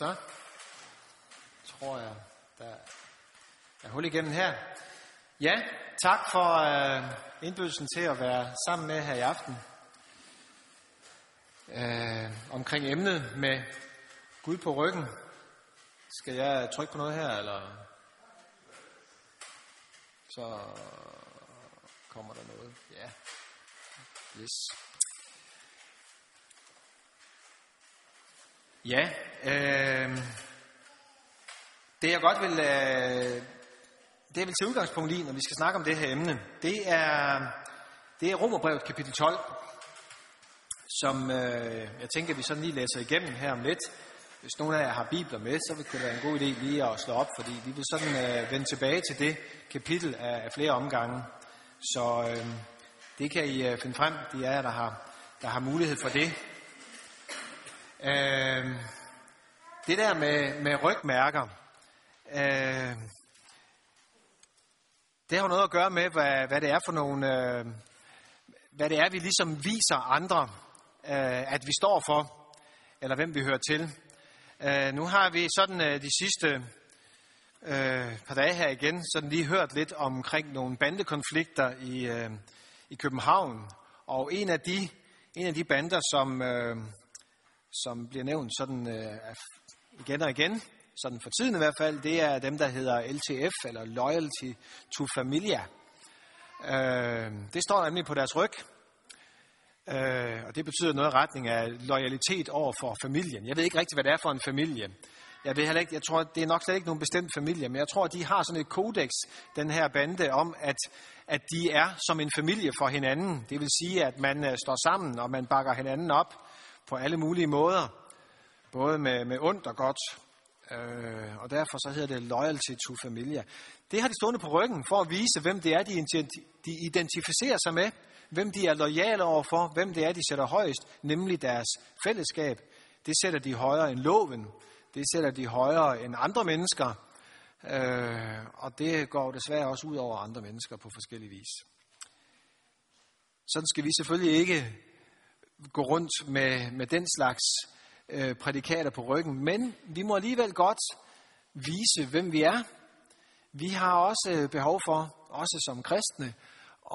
Så tror jeg, der er hul igennem her. Ja, tak for øh, indbydelsen til at være sammen med her i aften. Øh, omkring emnet med Gud på ryggen. Skal jeg trykke på noget her, eller? Så kommer der noget. Ja. Yes. Ja, øh, det jeg godt vil, øh, det jeg vil tage udgangspunkt i, når vi skal snakke om det her emne, det er, det er Romerbrevet kapitel 12, som øh, jeg tænker, vi sådan lige læser igennem her om lidt. Hvis nogen af jer har bibler med, så vil det være en god idé lige at slå op, fordi vi vil sådan øh, vende tilbage til det kapitel af, af flere omgange. Så øh, det kan I øh, finde frem, de er der har, der har mulighed for det. Øh, det der med, med rygmærker, øh, det har jo noget at gøre med, hvad, hvad det er for nogle, øh, hvad det er, vi ligesom viser andre, øh, at vi står for, eller hvem vi hører til. Øh, nu har vi sådan øh, de sidste øh, par dage her igen, sådan lige hørt lidt omkring nogle bandekonflikter i, øh, i København, og en af de, en af de bander, som, øh, som bliver nævnt sådan øh, igen og igen, sådan for tiden i hvert fald, det er dem, der hedder LTF, eller Loyalty to Familia. Øh, det står nemlig på deres ryg, øh, og det betyder noget i retning af loyalitet over for familien. Jeg ved ikke rigtig, hvad det er for en familie. Jeg ved heller ikke, jeg tror, det er nok slet ikke nogen bestemt familie, men jeg tror, at de har sådan et kodex, den her bande, om at, at de er som en familie for hinanden. Det vil sige, at man øh, står sammen, og man bakker hinanden op på alle mulige måder. Både med, med ondt og godt. Øh, og derfor så hedder det loyalty to familia. Det har de stående på ryggen for at vise, hvem det er, de, de identificerer sig med. Hvem de er lojale overfor. Hvem det er, de sætter højst. Nemlig deres fællesskab. Det sætter de højere end loven. Det sætter de højere end andre mennesker. Øh, og det går desværre også ud over andre mennesker på forskellige vis. Sådan skal vi selvfølgelig ikke gå rundt med, med den slags øh, prædikater på ryggen, men vi må alligevel godt vise, hvem vi er. Vi har også øh, behov for, også som kristne,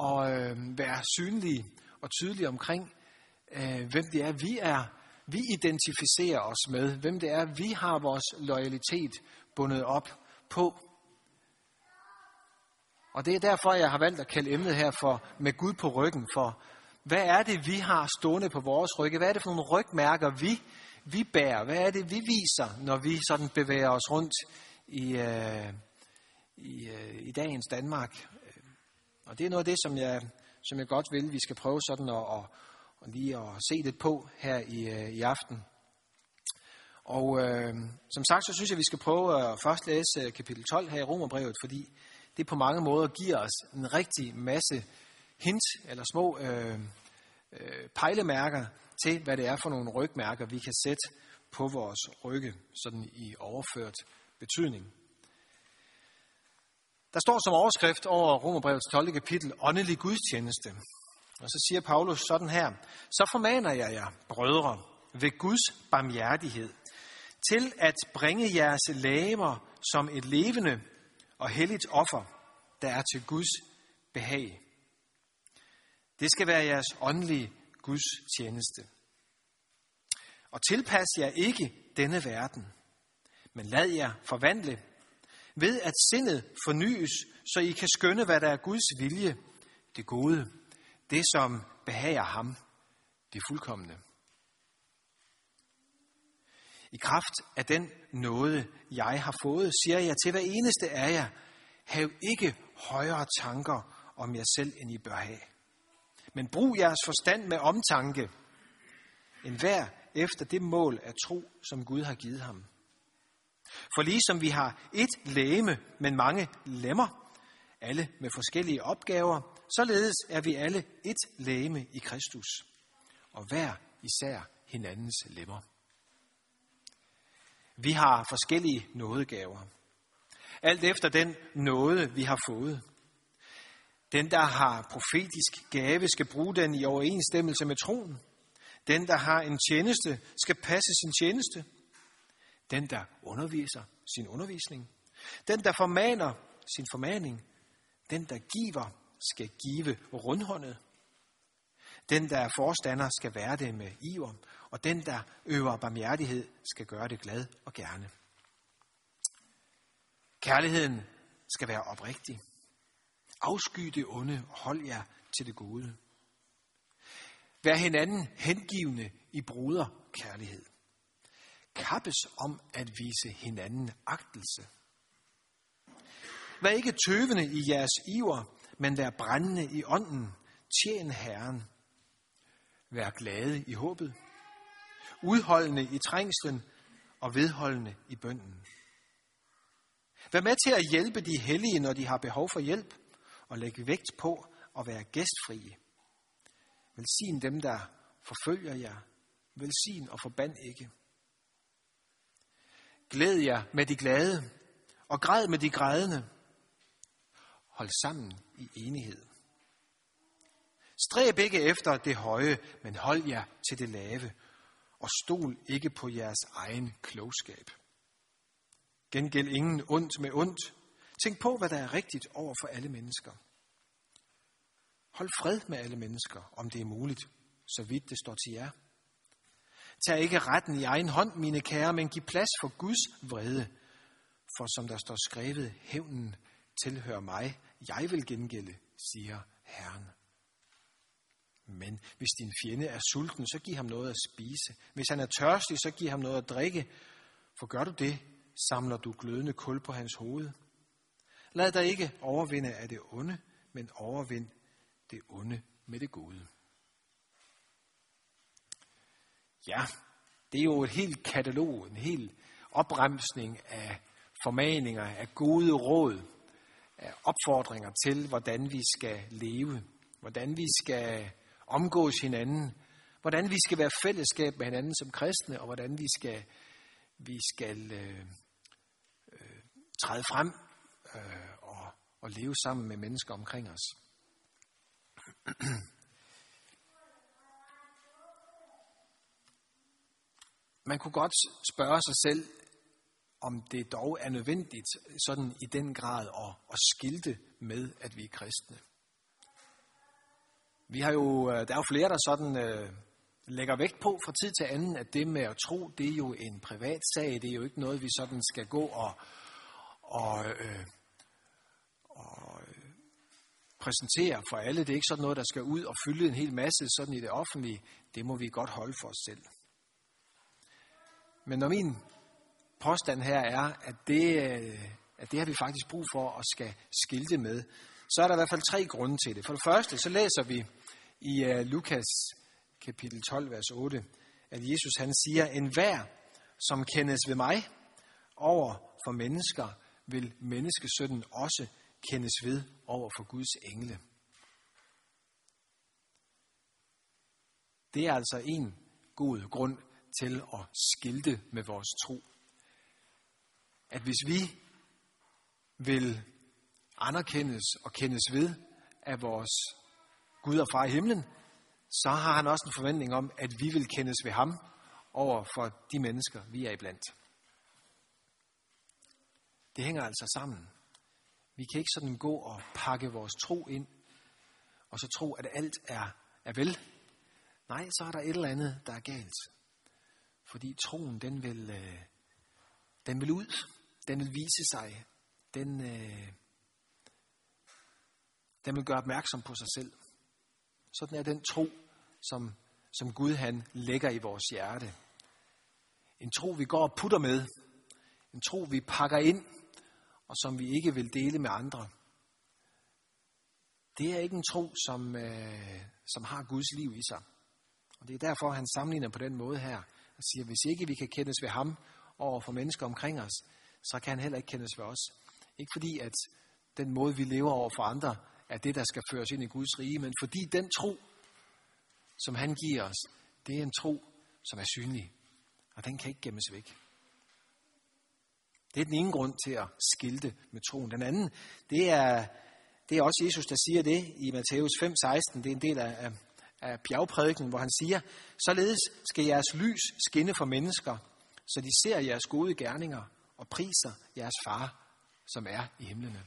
at øh, være synlige og tydelige omkring, øh, hvem det er, vi er. Vi identificerer os med, hvem det er, vi har vores loyalitet bundet op på. Og det er derfor, jeg har valgt at kalde emnet her for med Gud på ryggen, for hvad er det, vi har stående på vores rygge? Hvad er det for nogle rygmærker, vi, vi bærer? Hvad er det, vi viser, når vi sådan bevæger os rundt i, øh, i, øh, i dagens Danmark? Og det er noget af det, som jeg, som jeg godt vil, vi skal prøve sådan at, at, at lige at se lidt på her i, øh, i aften. Og øh, som sagt, så synes jeg, vi skal prøve at først læse øh, kapitel 12 her i Romerbrevet, fordi det på mange måder giver os en rigtig masse hint eller små øh, øh, pejlemærker til, hvad det er for nogle rygmærker, vi kan sætte på vores rygge, sådan i overført betydning. Der står som overskrift over Romerbrevets 12. kapitel, åndelig gudstjeneste. Og så siger Paulus sådan her, så formaner jeg jer, brødre, ved Guds barmhjertighed, til at bringe jeres lægemer som et levende og helligt offer, der er til Guds behag. Det skal være jeres åndelige Guds tjeneste. Og tilpas jer ikke denne verden, men lad jer forvandle ved at sindet fornyes, så I kan skønne, hvad der er Guds vilje, det gode, det som behager ham, det fuldkommende. I kraft af den nåde, jeg har fået, siger jeg til hver eneste af jer, hav ikke højere tanker om jer selv, end I bør have. Men brug jeres forstand med omtanke, en hver efter det mål af tro, som Gud har givet ham. For ligesom vi har et læme, men mange lemmer, alle med forskellige opgaver, således er vi alle et læme i Kristus, og hver især hinandens lemmer. Vi har forskellige nådegaver. Alt efter den nåde, vi har fået. Den, der har profetisk gave, skal bruge den i overensstemmelse med troen. Den, der har en tjeneste, skal passe sin tjeneste. Den, der underviser sin undervisning. Den, der formaner sin formaning. Den, der giver, skal give rundhåndet. Den, der er forstander, skal være det med iver. Og den, der øver barmhjertighed, skal gøre det glad og gerne. Kærligheden skal være oprigtig. Afsky det onde, og hold jer til det gode. Vær hinanden hengivende i bruderkærlighed. Kappes om at vise hinanden agtelse. Vær ikke tøvende i jeres iver, men vær brændende i ånden. Tjen Herren. Vær glade i håbet. Udholdende i trængslen og vedholdende i bønden. Vær med til at hjælpe de hellige, når de har behov for hjælp, og lægge vægt på at være gæstfrie. Velsign dem, der forfølger jer. Velsign og forband ikke. Glæd jer med de glade, og græd med de grædende. Hold sammen i enighed. Stræb ikke efter det høje, men hold jer til det lave, og stol ikke på jeres egen klogskab. Gengæld ingen ondt med ondt. Tænk på, hvad der er rigtigt over for alle mennesker. Hold fred med alle mennesker, om det er muligt, så vidt det står til jer. Tag ikke retten i egen hånd, mine kære, men giv plads for Guds vrede. For som der står skrevet, hævnen tilhører mig, jeg vil gengælde, siger Herren. Men hvis din fjende er sulten, så giv ham noget at spise. Hvis han er tørstig, så giv ham noget at drikke. For gør du det, samler du glødende kul på hans hoved. Lad dig ikke overvinde af det onde, men overvind det onde med det gode. Ja, det er jo et helt katalog, en hel opremsning af formaninger, af gode råd, af opfordringer til, hvordan vi skal leve, hvordan vi skal omgås hinanden, hvordan vi skal være fællesskab med hinanden som kristne, og hvordan vi skal, vi skal øh, øh, træde frem øh, og, og leve sammen med mennesker omkring os. Man kunne godt spørge sig selv, om det dog er nødvendigt sådan i den grad at, at skilte med, at vi er kristne. Vi har jo, øh, der er jo flere, der sådan øh, lægger vægt på fra tid til anden, at det med at tro, det er jo en privat sag. Det er jo ikke noget, vi sådan skal gå og, og, øh, og øh, præsentere for alle. Det er ikke sådan noget, der skal ud og fylde en hel masse sådan i det offentlige. Det må vi godt holde for os selv. Men når min påstand her er, at det, øh, at det har vi faktisk brug for at skal skilte med, så er der i hvert fald tre grunde til det. For det første, så læser vi i uh, Lukas kapitel 12, vers 8, at Jesus han siger, en hver, som kendes ved mig over for mennesker, vil menneskesønnen også kendes ved over for Guds engle. Det er altså en god grund til at skilte med vores tro. At hvis vi vil anerkendes og kendes ved af vores Gud og far i himlen, så har han også en forventning om, at vi vil kendes ved ham over for de mennesker, vi er iblandt. Det hænger altså sammen. Vi kan ikke sådan gå og pakke vores tro ind, og så tro, at alt er, er vel. Nej, så er der et eller andet, der er galt. Fordi troen, den vil, øh, den vil ud. Den vil vise sig. Den, øh, den vil gøre opmærksom på sig selv. Sådan er den tro, som, som Gud han lægger i vores hjerte. En tro, vi går og putter med. En tro, vi pakker ind, og som vi ikke vil dele med andre. Det er ikke en tro, som, øh, som har Guds liv i sig. Og det er derfor, han sammenligner på den måde her og siger, hvis ikke vi kan kendes ved ham og for mennesker omkring os, så kan han heller ikke kendes ved os. Ikke fordi, at den måde, vi lever over for andre, er det, der skal føres ind i Guds rige, men fordi den tro, som han giver os, det er en tro, som er synlig, og den kan ikke gemmes væk. Det er den ene grund til at skilte med troen. Den anden, det er, det er også Jesus, der siger det i Matthæus 5:16. Det er en del af, af bjergprædiken, hvor han siger, således skal jeres lys skinne for mennesker, så de ser jeres gode gerninger og priser jeres far, som er i himlene.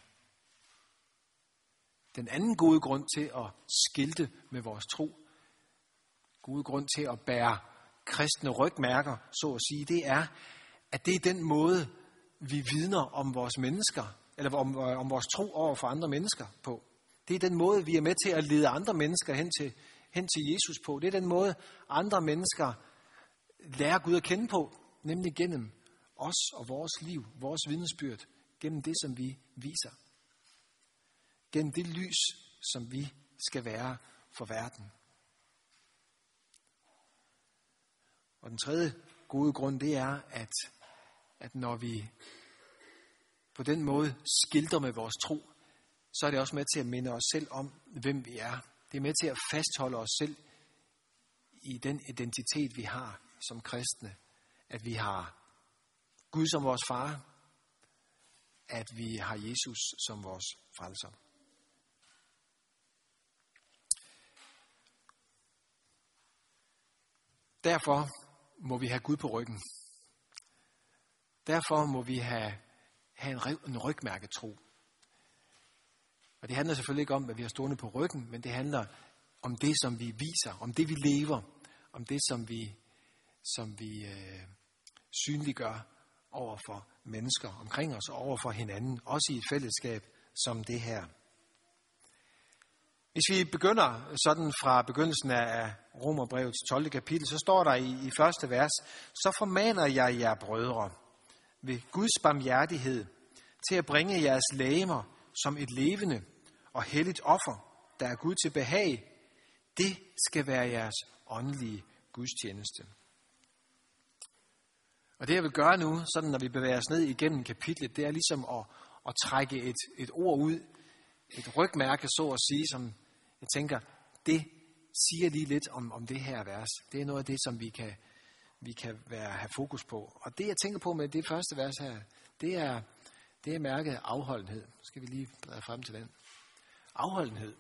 Den anden gode grund til at skilte med vores tro, gode grund til at bære kristne rygmærker, så at sige, det er, at det er den måde, vi vidner om vores mennesker, eller om, øh, om vores tro over for andre mennesker på. Det er den måde, vi er med til at lede andre mennesker hen til, hen til Jesus på. Det er den måde, andre mennesker lærer Gud at kende på, nemlig gennem os og vores liv, vores vidnesbyrd, gennem det, som vi viser. Gennem det lys, som vi skal være for verden. Og den tredje gode grund, det er, at, at når vi på den måde skilter med vores tro, så er det også med til at minde os selv om, hvem vi er. Det er med til at fastholde os selv i den identitet, vi har som kristne. At vi har Gud som vores far, at vi har Jesus som vores frelser. Derfor må vi have Gud på ryggen. Derfor må vi have, have en, en rygmærketro. Og det handler selvfølgelig ikke om, hvad vi har stående på ryggen, men det handler om det, som vi viser, om det, vi lever, om det, som vi, som vi øh, synliggør over for mennesker omkring os og over for hinanden, også i et fællesskab som det her. Hvis vi begynder sådan fra begyndelsen af Romerbrevets 12. kapitel, så står der i, i første vers, så formaner jeg jer brødre ved Guds barmhjertighed til at bringe jeres lægemer som et levende og helligt offer, der er Gud til behag. Det skal være jeres åndelige gudstjeneste. Og det jeg vil gøre nu, sådan når vi bevæger os ned igennem kapitlet, det er ligesom at, at trække et, et ord ud, et rygmærke, så at sige, som jeg tænker, det siger lige lidt om, om det her vers. Det er noget af det, som vi kan, vi kan være, have fokus på. Og det, jeg tænker på med det første vers her, det er, det er mærket afholdenhed. Nu skal vi lige bladre frem til den. Afholdenhed.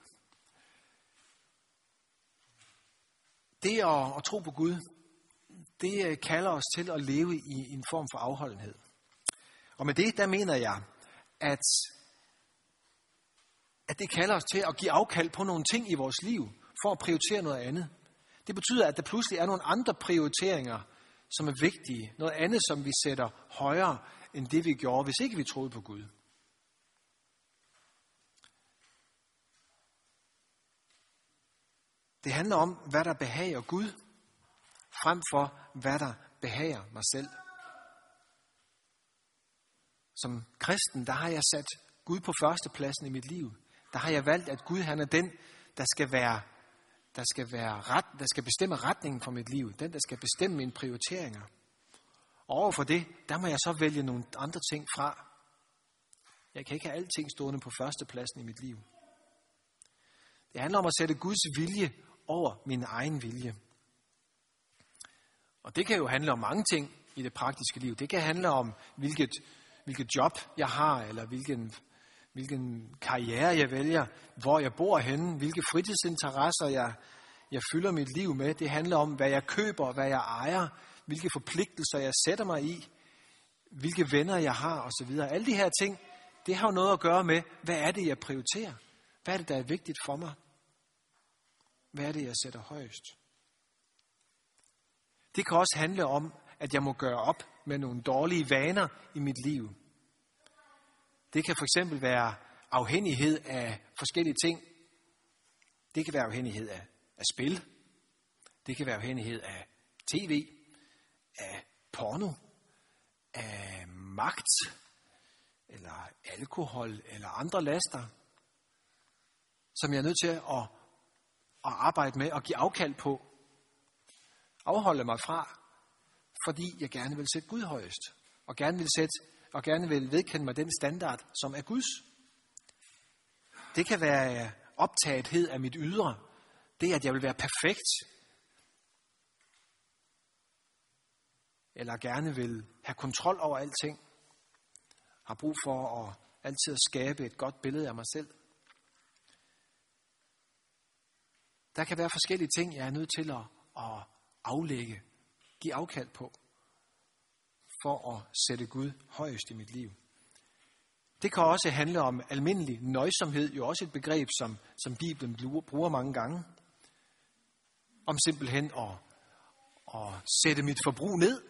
Det at, at tro på Gud, det øh, kalder os til at leve i en form for afholdenhed. Og med det, der mener jeg, at, at det kalder os til at give afkald på nogle ting i vores liv, for at prioritere noget andet. Det betyder, at der pludselig er nogle andre prioriteringer, som er vigtige. Noget andet, som vi sætter højere end det, vi gjorde, hvis ikke vi troede på Gud. Det handler om, hvad der behager Gud, frem for hvad der behager mig selv. Som kristen, der har jeg sat Gud på førstepladsen i mit liv. Der har jeg valgt, at Gud han er den, der skal være der skal, være ret, der skal bestemme retningen for mit liv. Den, der skal bestemme mine prioriteringer. Og overfor det, der må jeg så vælge nogle andre ting fra. Jeg kan ikke have alting stående på førstepladsen i mit liv. Det handler om at sætte Guds vilje over min egen vilje. Og det kan jo handle om mange ting i det praktiske liv. Det kan handle om, hvilket, hvilket job jeg har, eller hvilken, hvilken karriere jeg vælger, hvor jeg bor henne, hvilke fritidsinteresser jeg, jeg fylder mit liv med. Det handler om, hvad jeg køber, hvad jeg ejer, hvilke forpligtelser jeg sætter mig i, hvilke venner jeg har osv. Alle de her ting, det har jo noget at gøre med, hvad er det, jeg prioriterer? Hvad er det, der er vigtigt for mig? Hvad er det, jeg sætter højst? Det kan også handle om, at jeg må gøre op med nogle dårlige vaner i mit liv. Det kan for eksempel være afhængighed af forskellige ting. Det kan være afhængighed af, af spil. Det kan være afhængighed af tv, af porno, af magt, eller alkohol, eller andre laster, som jeg er nødt til at, at arbejde med og give afkald på. Afholde mig fra, fordi jeg gerne vil sætte Gud højest, og gerne vil sætte og gerne vil vedkende mig den standard, som er Guds. Det kan være øh, optagethed af mit ydre. Det, at jeg vil være perfekt. Eller gerne vil have kontrol over alting. Har brug for at altid at skabe et godt billede af mig selv. Der kan være forskellige ting, jeg er nødt til at, at aflægge, give afkald på for at sætte Gud højest i mit liv. Det kan også handle om almindelig nøjsomhed, jo også et begreb, som, som Bibelen bruger mange gange. Om simpelthen at, at sætte mit forbrug ned.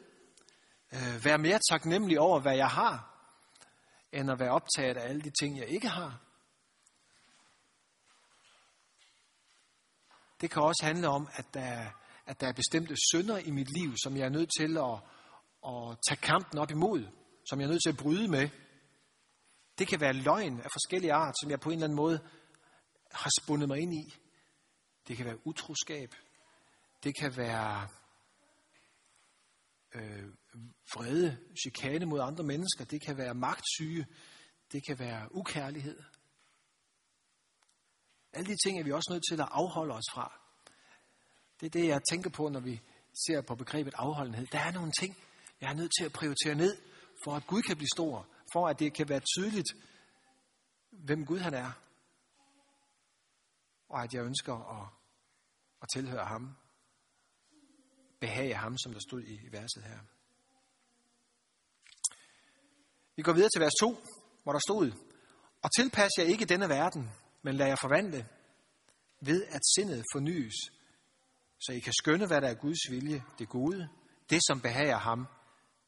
Øh, være mere taknemmelig over, hvad jeg har, end at være optaget af alle de ting, jeg ikke har. Det kan også handle om, at der, at der er bestemte synder i mit liv, som jeg er nødt til at, at tage kampen op imod, som jeg er nødt til at bryde med. Det kan være løgn af forskellige art, som jeg på en eller anden måde har spundet mig ind i. Det kan være utroskab. Det kan være øh, vrede, chikane mod andre mennesker. Det kan være magtsyge. Det kan være ukærlighed. Alle de ting er vi også nødt til at afholde os fra. Det er det, jeg tænker på, når vi ser på begrebet afholdenhed. Der er nogle ting, jeg er nødt til at prioritere ned, for at Gud kan blive stor. For at det kan være tydeligt, hvem Gud han er. Og at jeg ønsker at, at tilhøre ham. Behage ham, som der stod i verset her. Vi går videre til vers 2, hvor der stod, Og tilpas jer ikke denne verden, men lad jer forvandle ved, at sindet fornyes, så I kan skønne, hvad der er Guds vilje, det gode, det som behager ham,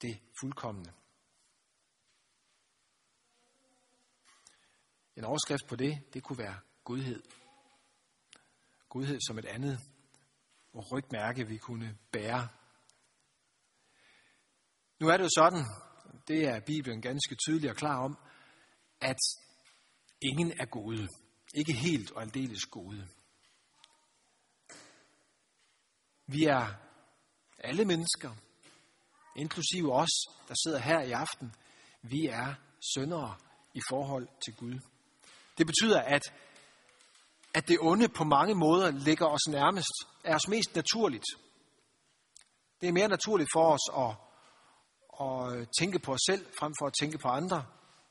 det fuldkommende. En overskrift på det, det kunne være godhed. Godhed som et andet rygmærke, vi kunne bære. Nu er det jo sådan, det er Bibelen ganske tydelig og klar om, at ingen er gode. Ikke helt og aldeles gode. Vi er alle mennesker, inklusive os, der sidder her i aften. Vi er syndere i forhold til Gud. Det betyder, at, at det onde på mange måder ligger os nærmest, er os mest naturligt. Det er mere naturligt for os at, at tænke på os selv, frem for at tænke på andre.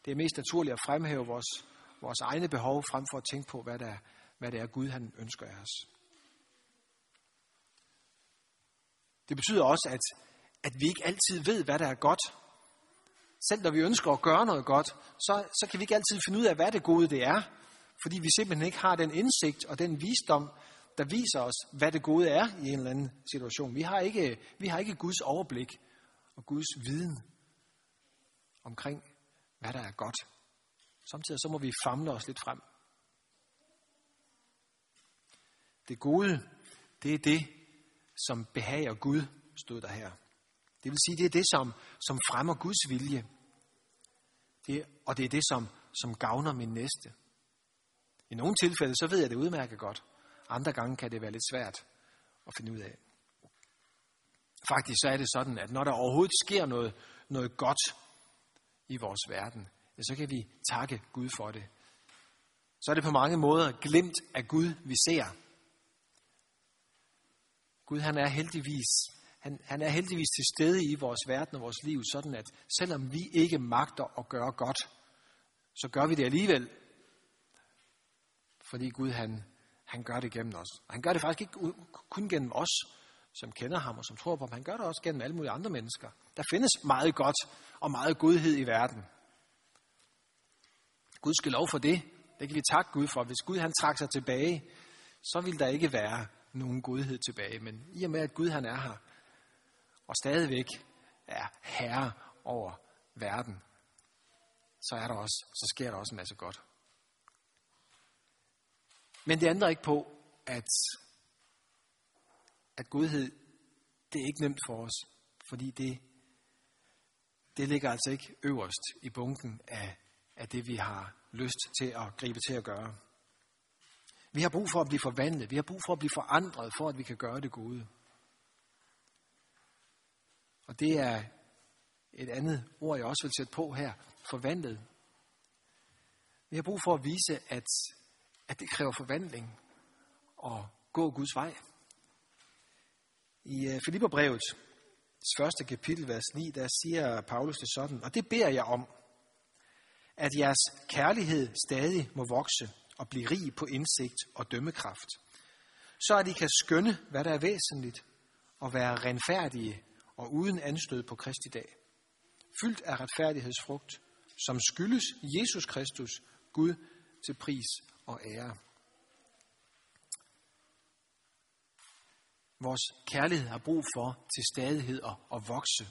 Det er mest naturligt at fremhæve vores, vores egne behov, frem for at tænke på, hvad, der, hvad det er, Gud han ønsker af os. Det betyder også, at, at vi ikke altid ved, hvad der er godt. Selv når vi ønsker at gøre noget godt, så, så kan vi ikke altid finde ud af, hvad det gode det er. Fordi vi simpelthen ikke har den indsigt og den visdom, der viser os, hvad det gode er i en eller anden situation. Vi har ikke, vi har ikke Guds overblik og Guds viden omkring, hvad der er godt. Samtidig så må vi famle os lidt frem. Det gode, det er det, som behager Gud, stod der her. Det vil sige, det er det, som, som fremmer Guds vilje. Det, og det er det, som, som gavner min næste. I nogle tilfælde, så ved jeg det udmærket godt. Andre gange kan det være lidt svært at finde ud af. Faktisk så er det sådan, at når der overhovedet sker noget, noget godt i vores verden, ja, så kan vi takke Gud for det. Så er det på mange måder glemt af Gud, vi ser. Gud han er heldigvis han, han er heldigvis til stede i vores verden og vores liv, sådan at selvom vi ikke magter at gøre godt, så gør vi det alligevel. Fordi Gud han, han gør det gennem os. Han gør det faktisk ikke kun gennem os, som kender ham og som tror på ham. Han gør det også gennem alle mulige andre mennesker. Der findes meget godt og meget godhed i verden. Gud skal lov for det. Det kan vi takke Gud for. Hvis Gud han trak sig tilbage, så vil der ikke være nogen godhed tilbage. Men i og med, at Gud han er her, og stadigvæk er herre over verden, så, er der også, så sker der også en masse godt. Men det ændrer ikke på, at, at godhed, det er ikke nemt for os, fordi det, det ligger altså ikke øverst i bunken af, af det, vi har lyst til at gribe til at gøre. Vi har brug for at blive forvandlet. Vi har brug for at blive forandret, for at vi kan gøre det gode. Og det er et andet ord, jeg også vil sætte på her. Forvandlet. Vi har brug for at vise, at, at det kræver forvandling at gå Guds vej. I øh, Filipperbrevet, første kapitel, vers 9, der siger Paulus det sådan, og det beder jeg om, at jeres kærlighed stadig må vokse og blive rig på indsigt og dømmekraft, så at I kan skønne, hvad der er væsentligt, og være renfærdige og uden anstød på Kristi dag. fyldt af retfærdighedsfrugt, som skyldes Jesus Kristus, Gud til pris og ære. Vores kærlighed har brug for til stadighed at vokse.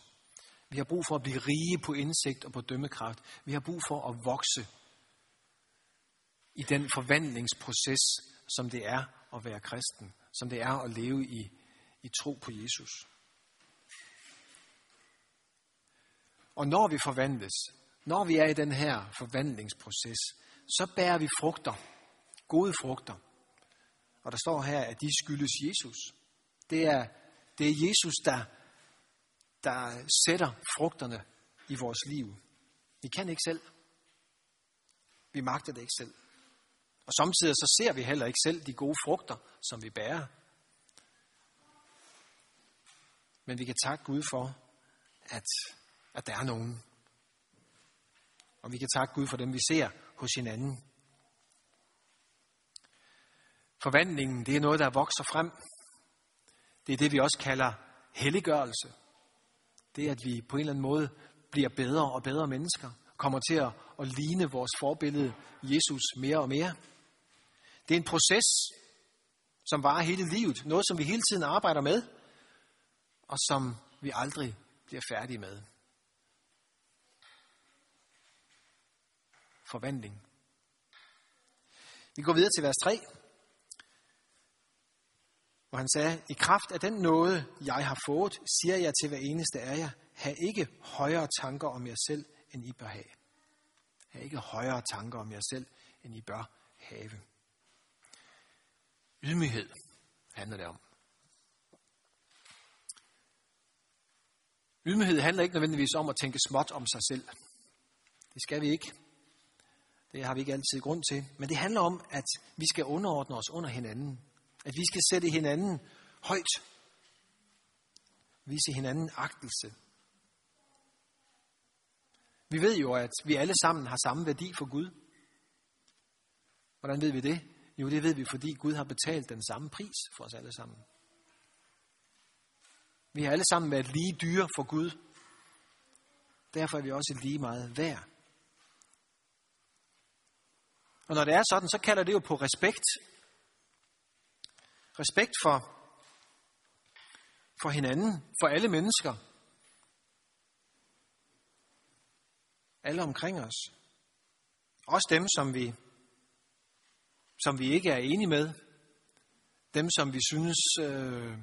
Vi har brug for at blive rige på indsigt og på dømmekraft. Vi har brug for at vokse i den forvandlingsproces, som det er at være kristen, som det er at leve i, i tro på Jesus. Og når vi forvandles, når vi er i den her forvandlingsproces, så bærer vi frugter, gode frugter. Og der står her, at de skyldes Jesus. Det er, det er Jesus, der, der sætter frugterne i vores liv. Vi kan ikke selv. Vi magter det ikke selv. Og samtidig så ser vi heller ikke selv de gode frugter, som vi bærer. Men vi kan takke Gud for, at, at der er nogen. Og vi kan takke Gud for dem, vi ser hos hinanden. Forvandlingen, det er noget, der vokser frem. Det er det, vi også kalder helliggørelse. Det er, at vi på en eller anden måde bliver bedre og bedre mennesker. Kommer til at, at ligne vores forbillede Jesus mere og mere. Det er en proces, som varer hele livet. Noget, som vi hele tiden arbejder med, og som vi aldrig bliver færdige med. Forvandling. Vi går videre til vers 3, hvor han sagde, i kraft af den nåde, jeg har fået, siger jeg til hver eneste af jer, have ikke højere tanker om jer selv, end I bør have. Have ikke højere tanker om jer selv, end I bør have. Ydmyghed handler det om. Ydmyghed handler ikke nødvendigvis om at tænke småt om sig selv. Det skal vi ikke. Det har vi ikke altid grund til. Men det handler om, at vi skal underordne os under hinanden. At vi skal sætte hinanden højt. Vise hinanden agtelse. Vi ved jo, at vi alle sammen har samme værdi for Gud. Hvordan ved vi det? Jo, det ved vi, fordi Gud har betalt den samme pris for os alle sammen. Vi har alle sammen været lige dyre for Gud. Derfor er vi også lige meget værd. Og når det er sådan, så kalder det jo på respekt. Respekt for, for hinanden, for alle mennesker. Alle omkring os. Også dem, som vi som vi ikke er enige med, dem som vi synes øh,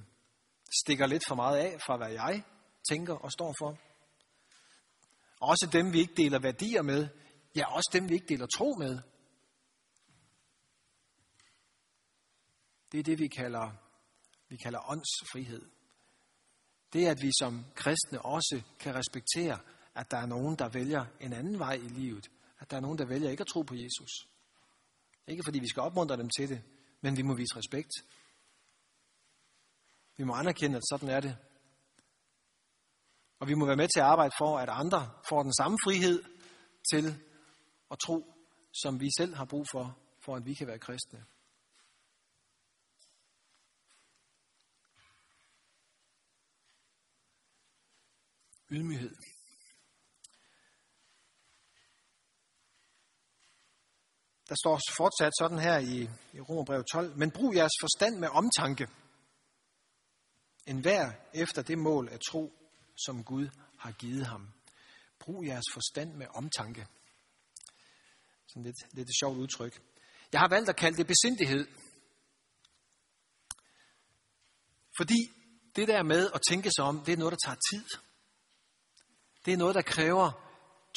stikker lidt for meget af fra, hvad jeg tænker og står for. Også dem, vi ikke deler værdier med, ja, også dem, vi ikke deler tro med. Det er det, vi kalder, vi kalder åndsfrihed. Det er, at vi som kristne også kan respektere, at der er nogen, der vælger en anden vej i livet. At der er nogen, der vælger ikke at tro på Jesus. Ikke fordi vi skal opmuntre dem til det, men vi må vise respekt. Vi må anerkende, at sådan er det. Og vi må være med til at arbejde for, at andre får den samme frihed til at tro, som vi selv har brug for, for at vi kan være kristne. Ydmyghed. Der står fortsat sådan her i, i Romerbrev 12, men brug jeres forstand med omtanke. En hver efter det mål af tro, som Gud har givet ham. Brug jeres forstand med omtanke. Sådan lidt, lidt et sjovt udtryk. Jeg har valgt at kalde det besindighed. Fordi det der med at tænke sig om, det er noget, der tager tid. Det er noget, der kræver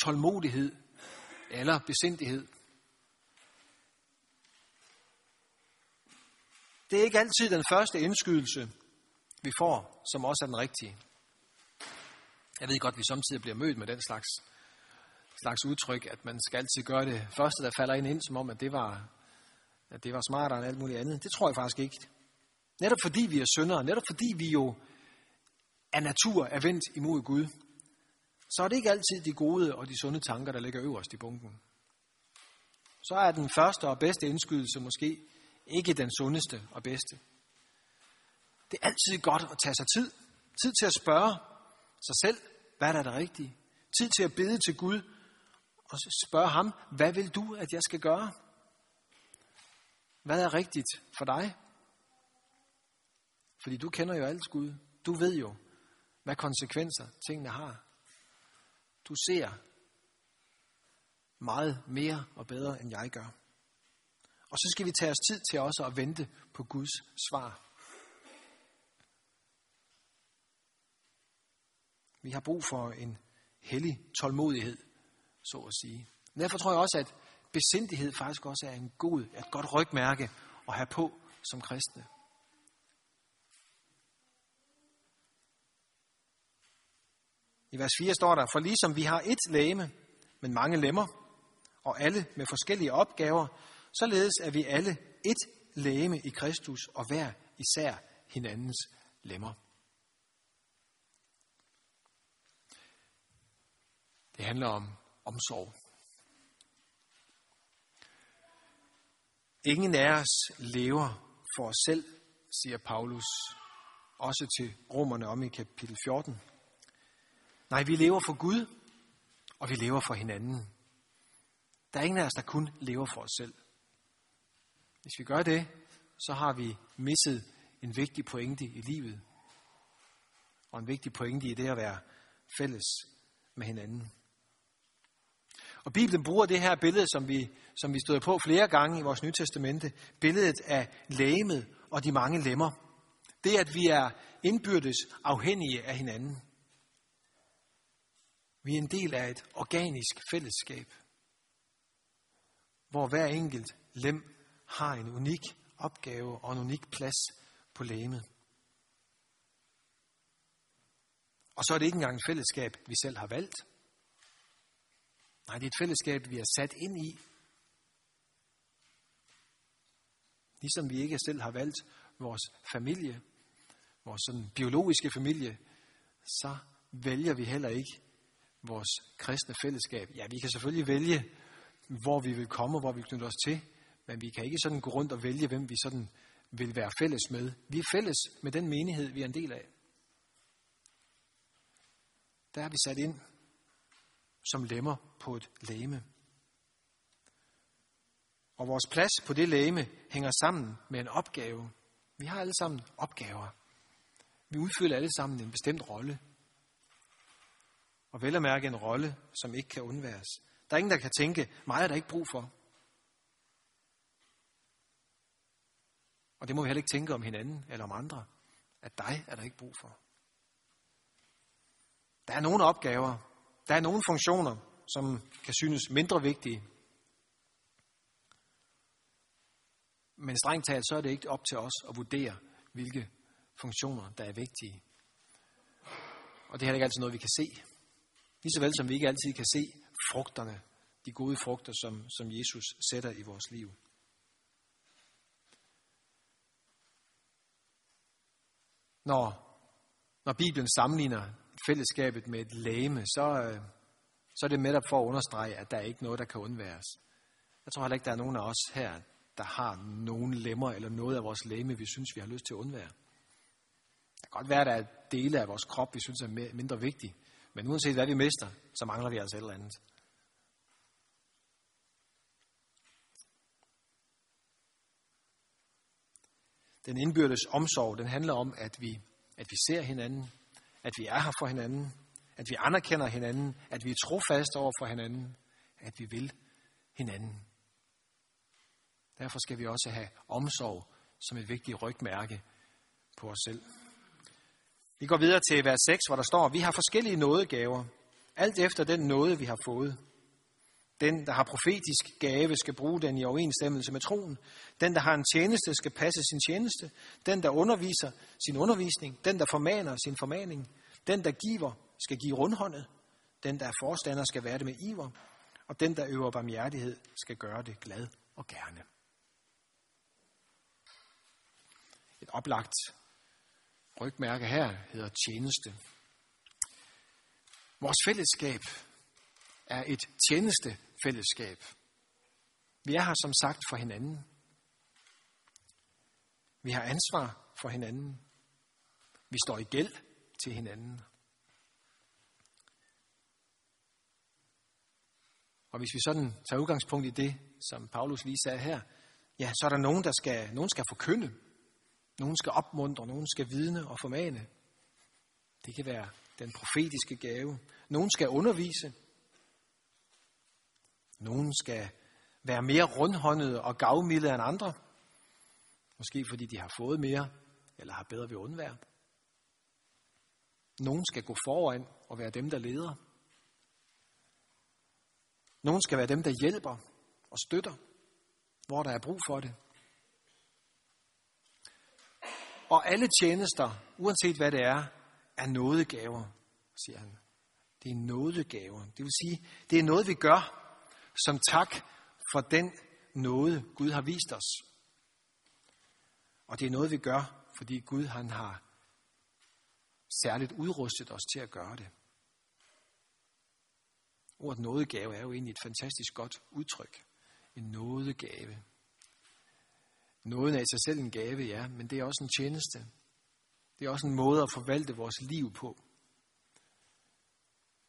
tålmodighed eller besindighed. Det er ikke altid den første indskydelse, vi får, som også er den rigtige. Jeg ved godt, at vi samtidig bliver mødt med den slags, slags udtryk, at man skal altid gøre det første, der falder ind ind, som om, at det var, at det var smartere end alt muligt andet. Det tror jeg faktisk ikke. Netop fordi vi er syndere, netop fordi vi jo af natur er vendt imod Gud, så er det ikke altid de gode og de sunde tanker, der ligger øverst i bunken. Så er den første og bedste indskydelse måske ikke den sundeste og bedste. Det er altid godt at tage sig tid. Tid til at spørge sig selv, hvad er det rigtige? Tid til at bede til Gud og spørge ham, hvad vil du, at jeg skal gøre? Hvad er rigtigt for dig? Fordi du kender jo alt Gud. Du ved jo, hvad konsekvenser tingene har. Du ser meget mere og bedre, end jeg gør. Og så skal vi tage os tid til også at vente på Guds svar. Vi har brug for en hellig tålmodighed, så at sige. Derfor tror jeg også, at besindighed faktisk også er en god, et godt rygmærke at have på som kristne. I vers 4 står der, for ligesom vi har et læme, men mange lemmer, og alle med forskellige opgaver, således er vi alle et læme i Kristus, og hver især hinandens lemmer. Det handler om omsorg. Ingen af os lever for os selv, siger Paulus også til romerne om i kapitel 14. Nej, vi lever for Gud, og vi lever for hinanden. Der er ingen af os, der kun lever for os selv. Hvis vi gør det, så har vi misset en vigtig pointe i livet. Og en vigtig pointe i det at være fælles med hinanden. Og Bibelen bruger det her billede, som vi, som vi stod på flere gange i vores Nye Testamente, billedet af lægemet og de mange lemmer. Det, at vi er indbyrdes afhængige af hinanden. Vi er en del af et organisk fællesskab, hvor hver enkelt lem har en unik opgave og en unik plads på lægemet. Og så er det ikke engang et fællesskab, vi selv har valgt. Nej, det er et fællesskab, vi er sat ind i. Ligesom vi ikke selv har valgt vores familie, vores sådan biologiske familie, så vælger vi heller ikke vores kristne fællesskab. Ja, vi kan selvfølgelig vælge, hvor vi vil komme og hvor vi knytter os til, men vi kan ikke sådan gå rundt og vælge, hvem vi sådan vil være fælles med. Vi er fælles med den menighed, vi er en del af. Der er vi sat ind som lemmer på et læme. Og vores plads på det læme hænger sammen med en opgave. Vi har alle sammen opgaver. Vi udfylder alle sammen en bestemt rolle. Og vel at mærke en rolle, som ikke kan undværes. Der er ingen, der kan tænke, mig er der ikke brug for. Og det må vi heller ikke tænke om hinanden eller om andre. At dig er der ikke brug for. Der er nogle opgaver, der er nogle funktioner, som kan synes mindre vigtige. Men strengt talt, så er det ikke op til os at vurdere, hvilke funktioner, der er vigtige. Og det er heller ikke altid noget, vi kan se. Lige så vel som vi ikke altid kan se frugterne, de gode frugter, som, som Jesus sætter i vores liv. Når, når Bibelen sammenligner fællesskabet med et læme, så, øh, så er det netop for at understrege, at der er ikke noget, der kan undværes. Jeg tror heller ikke, der er nogen af os her, der har nogen lemmer eller noget af vores læme, vi synes, vi har lyst til at undvære. Det kan godt være, at der er dele af vores krop, vi synes er mindre vigtige. Men uanset hvad vi mister, så mangler vi altså et eller andet. Den indbyrdes omsorg, den handler om, at vi, at vi ser hinanden, at vi er her for hinanden, at vi anerkender hinanden, at vi er trofaste over for hinanden, at vi vil hinanden. Derfor skal vi også have omsorg som et vigtigt rygmærke på os selv. Vi går videre til vers 6, hvor der står, vi har forskellige nådegaver, alt efter den nåde, vi har fået. Den, der har profetisk gave, skal bruge den i overensstemmelse med troen. Den, der har en tjeneste, skal passe sin tjeneste. Den, der underviser sin undervisning. Den, der formaner sin formaning. Den, der giver, skal give rundhåndet. Den, der er forstander, skal være det med iver. Og den, der øver barmhjertighed, skal gøre det glad og gerne. Et oplagt rygmærke her hedder tjeneste. Vores fællesskab er et tjenestefællesskab. Vi er her som sagt for hinanden. Vi har ansvar for hinanden. Vi står i gæld til hinanden. Og hvis vi sådan tager udgangspunkt i det, som Paulus lige sagde her, ja, så er der nogen, der skal, nogen skal forkynde, nogen skal opmuntre, nogen skal vidne og formane. Det kan være den profetiske gave. Nogen skal undervise. Nogen skal være mere rundhåndede og gavmilde end andre. Måske fordi de har fået mere, eller har bedre ved undvær. Nogen skal gå foran og være dem, der leder. Nogen skal være dem, der hjælper og støtter, hvor der er brug for det. Og alle tjenester, uanset hvad det er, er nådegaver, siger han. Det er nådegaver. Det vil sige, det er noget, vi gør som tak for den nåde, Gud har vist os. Og det er noget, vi gør, fordi Gud han har særligt udrustet os til at gøre det. Ordet nådegave er jo egentlig et fantastisk godt udtryk. En nådegave. Nåden er i sig selv en gave, ja, men det er også en tjeneste. Det er også en måde at forvalte vores liv på.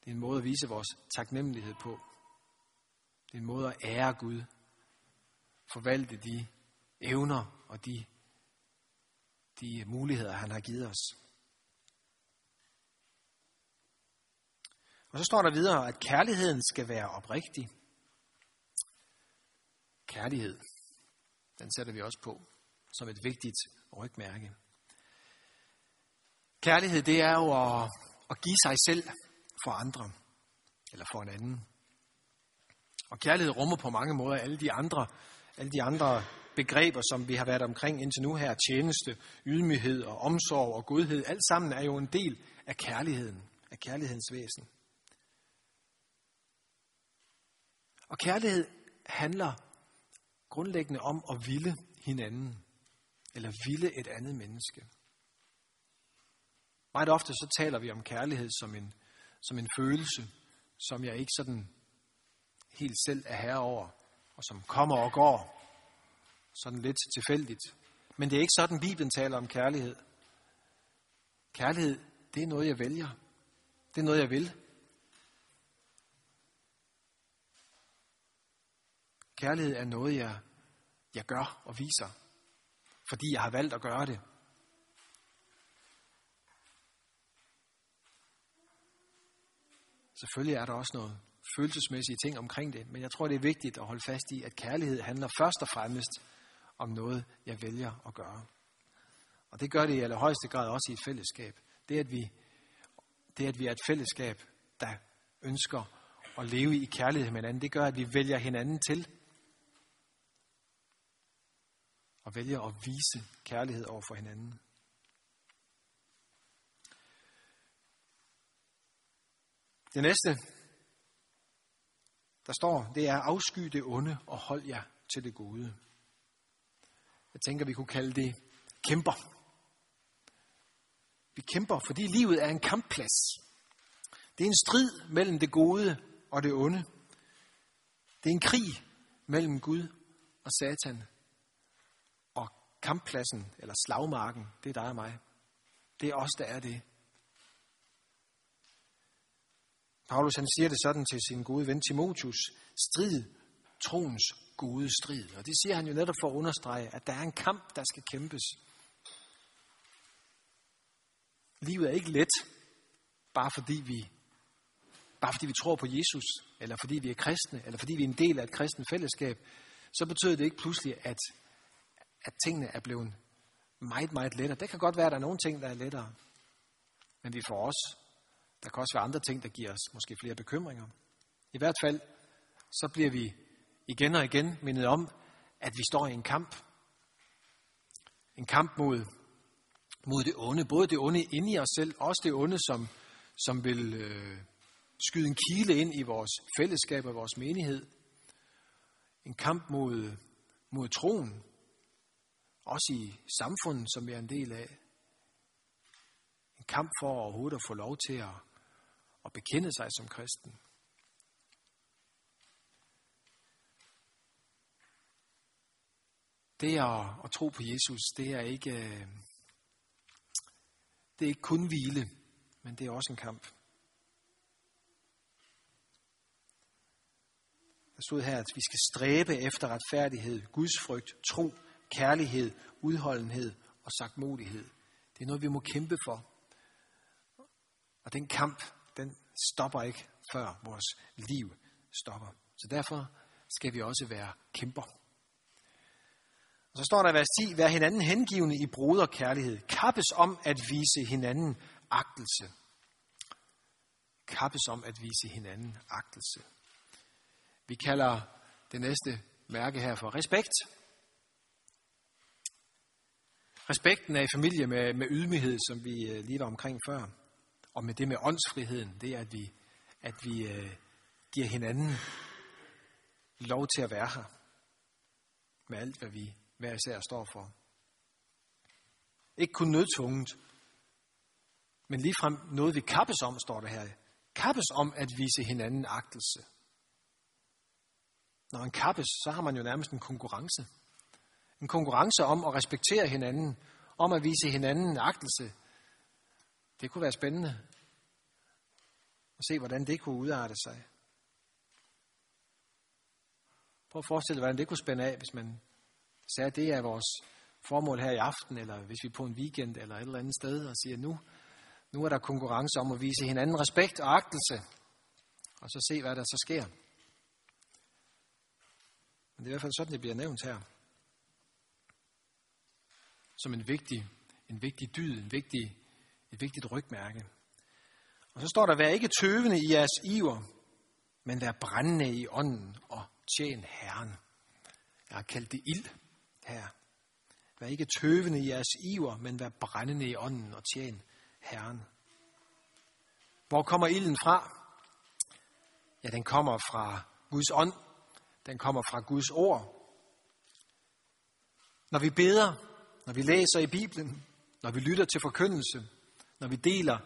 Det er en måde at vise vores taknemmelighed på. Det er en måde at ære Gud. Forvalte de evner og de, de muligheder, han har givet os. Og så står der videre, at kærligheden skal være oprigtig. Kærlighed, den sætter vi også på som et vigtigt rygmærke. Kærlighed, det er jo at, at give sig selv for andre, eller for en anden. Og kærlighed rummer på mange måder alle de andre, alle de andre begreber, som vi har været omkring indtil nu her. Tjeneste, ydmyghed og omsorg og godhed. Alt sammen er jo en del af kærligheden, af kærlighedens væsen. Og kærlighed handler grundlæggende om at ville hinanden, eller ville et andet menneske. Meget ofte så taler vi om kærlighed som en, som en følelse, som jeg ikke sådan helt selv er herre over, og som kommer og går, sådan lidt tilfældigt. Men det er ikke sådan, Bibelen taler om kærlighed. Kærlighed, det er noget, jeg vælger. Det er noget, jeg vil. Kærlighed er noget, jeg, jeg gør og viser, fordi jeg har valgt at gøre det. Selvfølgelig er der også noget følelsesmæssige ting omkring det, men jeg tror, det er vigtigt at holde fast i, at kærlighed handler først og fremmest om noget, jeg vælger at gøre. Og det gør det i allerhøjeste grad også i et fællesskab. Det, at vi, det, at vi er et fællesskab, der ønsker at leve i kærlighed med hinanden, det gør, at vi vælger hinanden til. Og vælger at vise kærlighed over for hinanden. Det næste, der står, det er afsky det onde og hold jer til det gode. Jeg tænker, vi kunne kalde det kæmper. Vi kæmper, fordi livet er en kampplads. Det er en strid mellem det gode og det onde. Det er en krig mellem Gud og Satan. Kamppladsen, eller slagmarken, det er dig og mig. Det er os, der er det. Paulus han siger det sådan til sin gode ven Timotius. Strid troens gode strid. Og det siger han jo netop for at understrege, at der er en kamp, der skal kæmpes. Livet er ikke let, bare fordi vi bare fordi vi tror på Jesus, eller fordi vi er kristne, eller fordi vi er en del af et kristen fællesskab, så betyder det ikke pludselig, at, at tingene er blevet meget, meget lettere. Det kan godt være, at der er nogle ting, der er lettere. Men vi får også der kan også være andre ting, der giver os måske flere bekymringer. I hvert fald, så bliver vi igen og igen mindet om, at vi står i en kamp. En kamp mod, mod det onde. Både det onde inde i os selv, også det onde, som, som vil øh, skyde en kile ind i vores fællesskab og vores menighed. En kamp mod, mod troen. Også i samfundet, som vi er en del af. En kamp for overhovedet at få lov til at at bekende sig som kristen. Det at, at tro på Jesus, det er ikke øh, det er ikke kun hvile, men det er også en kamp. Der stod her, at vi skal stræbe efter retfærdighed, gudsfrygt, tro, kærlighed, udholdenhed og sagtmodighed. Det er noget, vi må kæmpe for. Og den kamp, den stopper ikke, før vores liv stopper. Så derfor skal vi også være kæmper. Og så står der i vers 10, vær hinanden hengivende i broderkærlighed. Kappes om at vise hinanden agtelse. Kappes om at vise hinanden agtelse. Vi kalder det næste mærke her for respekt. Respekten er i familie med, med ydmyghed, som vi øh, lige var omkring før. Og med det med åndsfriheden, det er, at vi, at vi øh, giver hinanden lov til at være her. Med alt, hvad vi hver især står for. Ikke kun nødtvunget, men ligefrem noget, vi kappes om, står der her. Kappes om at vise hinanden agtelse. Når man kappes, så har man jo nærmest en konkurrence. En konkurrence om at respektere hinanden, om at vise hinanden agtelse. Det kunne være spændende at se, hvordan det kunne udarte sig. Prøv at forestille dig, hvordan det kunne spænde af, hvis man sagde, at det er vores formål her i aften, eller hvis vi er på en weekend eller et eller andet sted, og siger, nu, nu er der konkurrence om at vise hinanden respekt og agtelse, og så se, hvad der så sker. Men det er i hvert fald sådan, det bliver nævnt her. Som en vigtig, en vigtig dyd, en vigtig, et vigtigt rygmærke. Og så står der, vær ikke tøvende i jeres iver, men vær brændende i ånden og tjen Herren. Jeg har kaldt det ild her. Vær ikke tøvende i jeres iver, men vær brændende i ånden og tjen Herren. Hvor kommer ilden fra? Ja, den kommer fra Guds ånd. Den kommer fra Guds ord. Når vi beder, når vi læser i Bibelen, når vi lytter til forkyndelse, når vi deler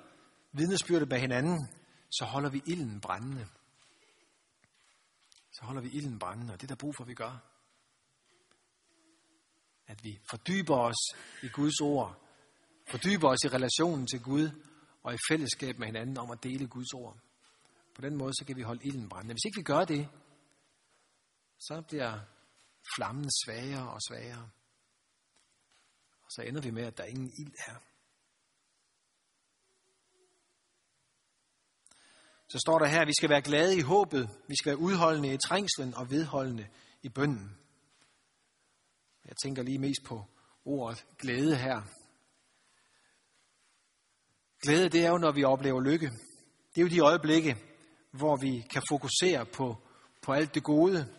vidnesbyrdet med hinanden, så holder vi ilden brændende. Så holder vi ilden brændende, og det er der brug for, at vi gør. At vi fordyber os i Guds ord, fordyber os i relationen til Gud, og i fællesskab med hinanden om at dele Guds ord. På den måde, så kan vi holde ilden brændende. Hvis ikke vi gør det, så bliver flammen svagere og svagere. Og så ender vi med, at der ingen ild er. Så står der her, at vi skal være glade i håbet, vi skal være udholdende i trængslen og vedholdende i bønden. Jeg tænker lige mest på ordet glæde her. Glæde, det er jo, når vi oplever lykke. Det er jo de øjeblikke, hvor vi kan fokusere på, på alt det gode,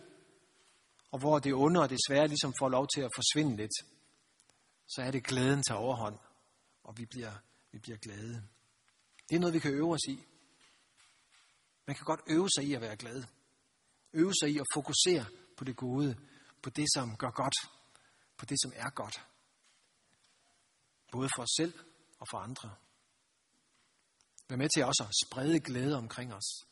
og hvor det onde og det svære ligesom får lov til at forsvinde lidt. Så er det glæden til overhånd, og vi bliver, vi bliver glade. Det er noget, vi kan øve os i. Man kan godt øve sig i at være glad. Øve sig i at fokusere på det gode, på det, som gør godt, på det, som er godt. Både for os selv og for andre. Vær med til også at sprede glæde omkring os.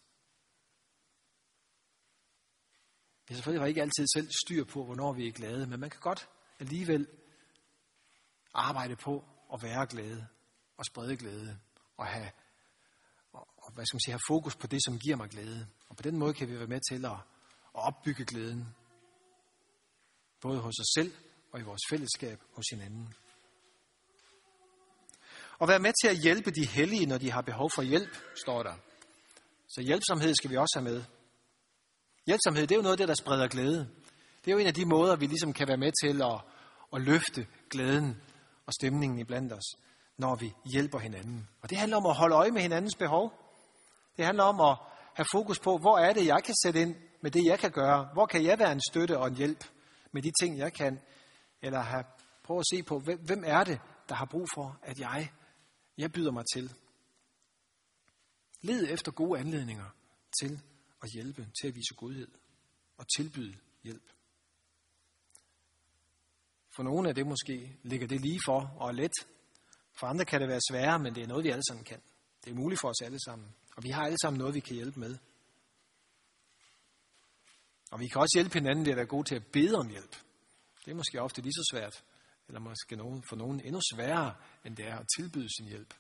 Jeg selvfølgelig ikke altid selv styr på, hvornår vi er glade, men man kan godt alligevel arbejde på at være glade og sprede glæde og have og, hvad skal man sige, have fokus på det, som giver mig glæde. Og på den måde kan vi være med til at, at opbygge glæden. Både hos os selv og i vores fællesskab hos hinanden. Og være med til at hjælpe de hellige, når de har behov for hjælp, står der. Så hjælpsomhed skal vi også have med. Hjælpsomhed, det er jo noget af det, der spreder glæde. Det er jo en af de måder, vi ligesom kan være med til at, at løfte glæden og stemningen i os, når vi hjælper hinanden. Og det handler om at holde øje med hinandens behov. Det handler om at have fokus på, hvor er det, jeg kan sætte ind med det, jeg kan gøre. Hvor kan jeg være en støtte og en hjælp med de ting, jeg kan. Eller have, prøve at se på, hvem er det, der har brug for, at jeg, jeg byder mig til. Led efter gode anledninger til at hjælpe, til at vise godhed og tilbyde hjælp. For nogle af det måske ligger det lige for og er let. For andre kan det være sværere, men det er noget, vi alle sammen kan. Det er muligt for os alle sammen. Og vi har alle sammen noget, vi kan hjælpe med. Og vi kan også hjælpe hinanden ved at være gode til at bede om hjælp. Det er måske ofte lige så svært, eller måske nogen, for nogen endnu sværere, end det er at tilbyde sin hjælp.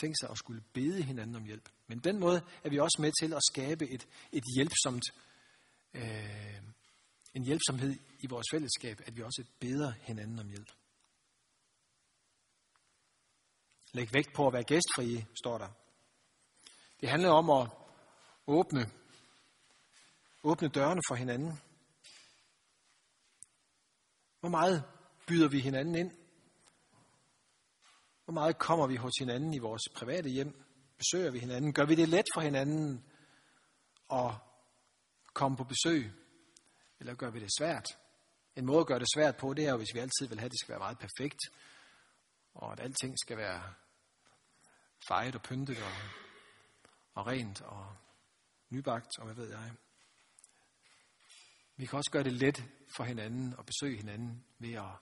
Tænk sig at skulle bede hinanden om hjælp. Men den måde er vi også med til at skabe et, et hjælpsomt øh, en hjælpsomhed i vores fællesskab, at vi også beder hinanden om hjælp. Læg vægt på at være gæstfrie, står der. Det handler om at åbne, åbne dørene for hinanden. Hvor meget byder vi hinanden ind? Hvor meget kommer vi hos hinanden i vores private hjem? Besøger vi hinanden? Gør vi det let for hinanden at komme på besøg? Eller gør vi det svært? En måde at gøre det svært på, det er jo, hvis vi altid vil have, at det skal være meget perfekt, og at alting skal være fejet og pyntet og, og rent og nybagt, og hvad ved jeg. Vi kan også gøre det let for hinanden og besøge hinanden ved at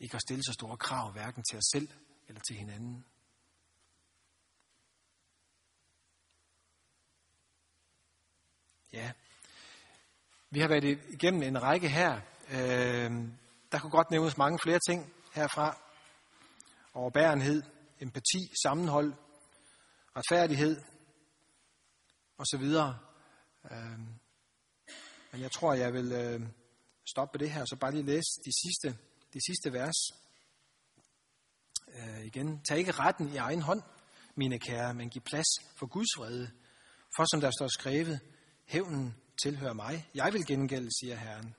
ikke at stille så store krav, hverken til os selv eller til hinanden. Ja, vi har været igennem en række her. Øh, der kunne godt nævnes mange flere ting herfra. Overbærenhed, empati, sammenhold, retfærdighed osv. Øh, men jeg tror, jeg vil øh, stoppe det her, så bare lige læse de sidste, de sidste vers. Øh, igen, tag ikke retten i egen hånd, mine kære, men giv plads for Guds vrede. For som der står skrevet, hævnen tilhører mig. Jeg vil gengælde, siger Herren.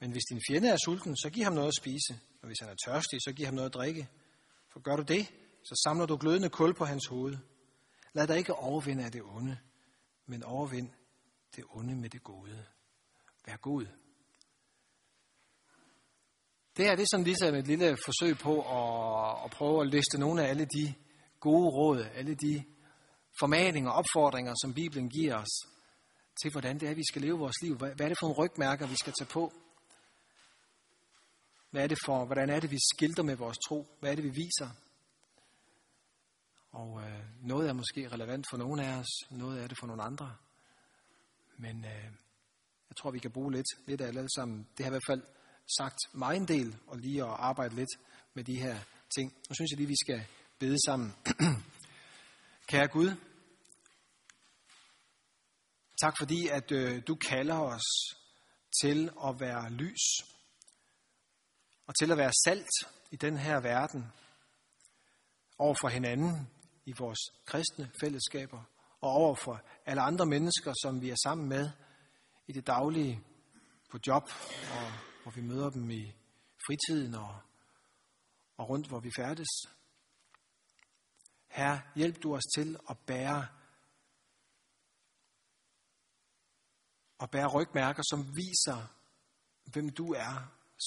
Men hvis din fjende er sulten, så giv ham noget at spise. Og hvis han er tørstig, så giv ham noget at drikke. For gør du det, så samler du glødende kul på hans hoved. Lad dig ikke overvinde af det onde, men overvind det onde med det gode. Vær god. Det her det er sådan ligesom et lille forsøg på at, at prøve at liste nogle af alle de gode råd, alle de formaninger og opfordringer, som Bibelen giver os til, hvordan det er, vi skal leve vores liv. Hvad er det for en rygmærker, vi skal tage på? Hvad er det for, hvordan er det, vi skilter med vores tro? Hvad er det, vi viser? Og øh, noget er måske relevant for nogle af os, noget er det for nogle andre. Men øh, jeg tror, vi kan bruge lidt, lidt af det alle sammen. Det har i hvert fald sagt mig en del, og lige at arbejde lidt med de her ting. Nu synes jeg lige, vi skal bede sammen. Kære Gud, tak fordi, at øh, du kalder os til at være lys, og til at være salt i den her verden, over for hinanden i vores kristne fællesskaber, og over for alle andre mennesker, som vi er sammen med i det daglige, på job, og hvor vi møder dem i fritiden og, og rundt, hvor vi færdes. Herre, hjælp du os til at bære og bære rygmærker, som viser, hvem du er,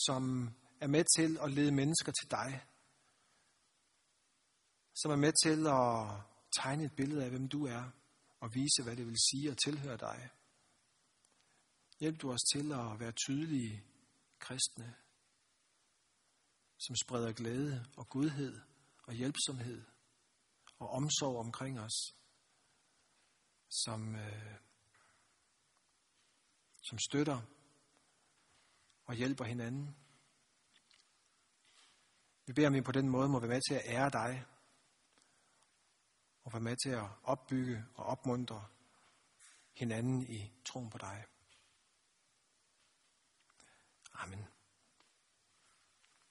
som er med til at lede mennesker til dig, som er med til at tegne et billede af, hvem du er, og vise, hvad det vil sige at tilhøre dig. Hjælp du os til at være tydelige kristne, som spreder glæde og godhed og hjælpsomhed og omsorg omkring os, som, øh, som støtter og hjælper hinanden. Vi beder om, vi på den måde må være med til at ære dig og være med til at opbygge og opmuntre hinanden i troen på dig. Amen.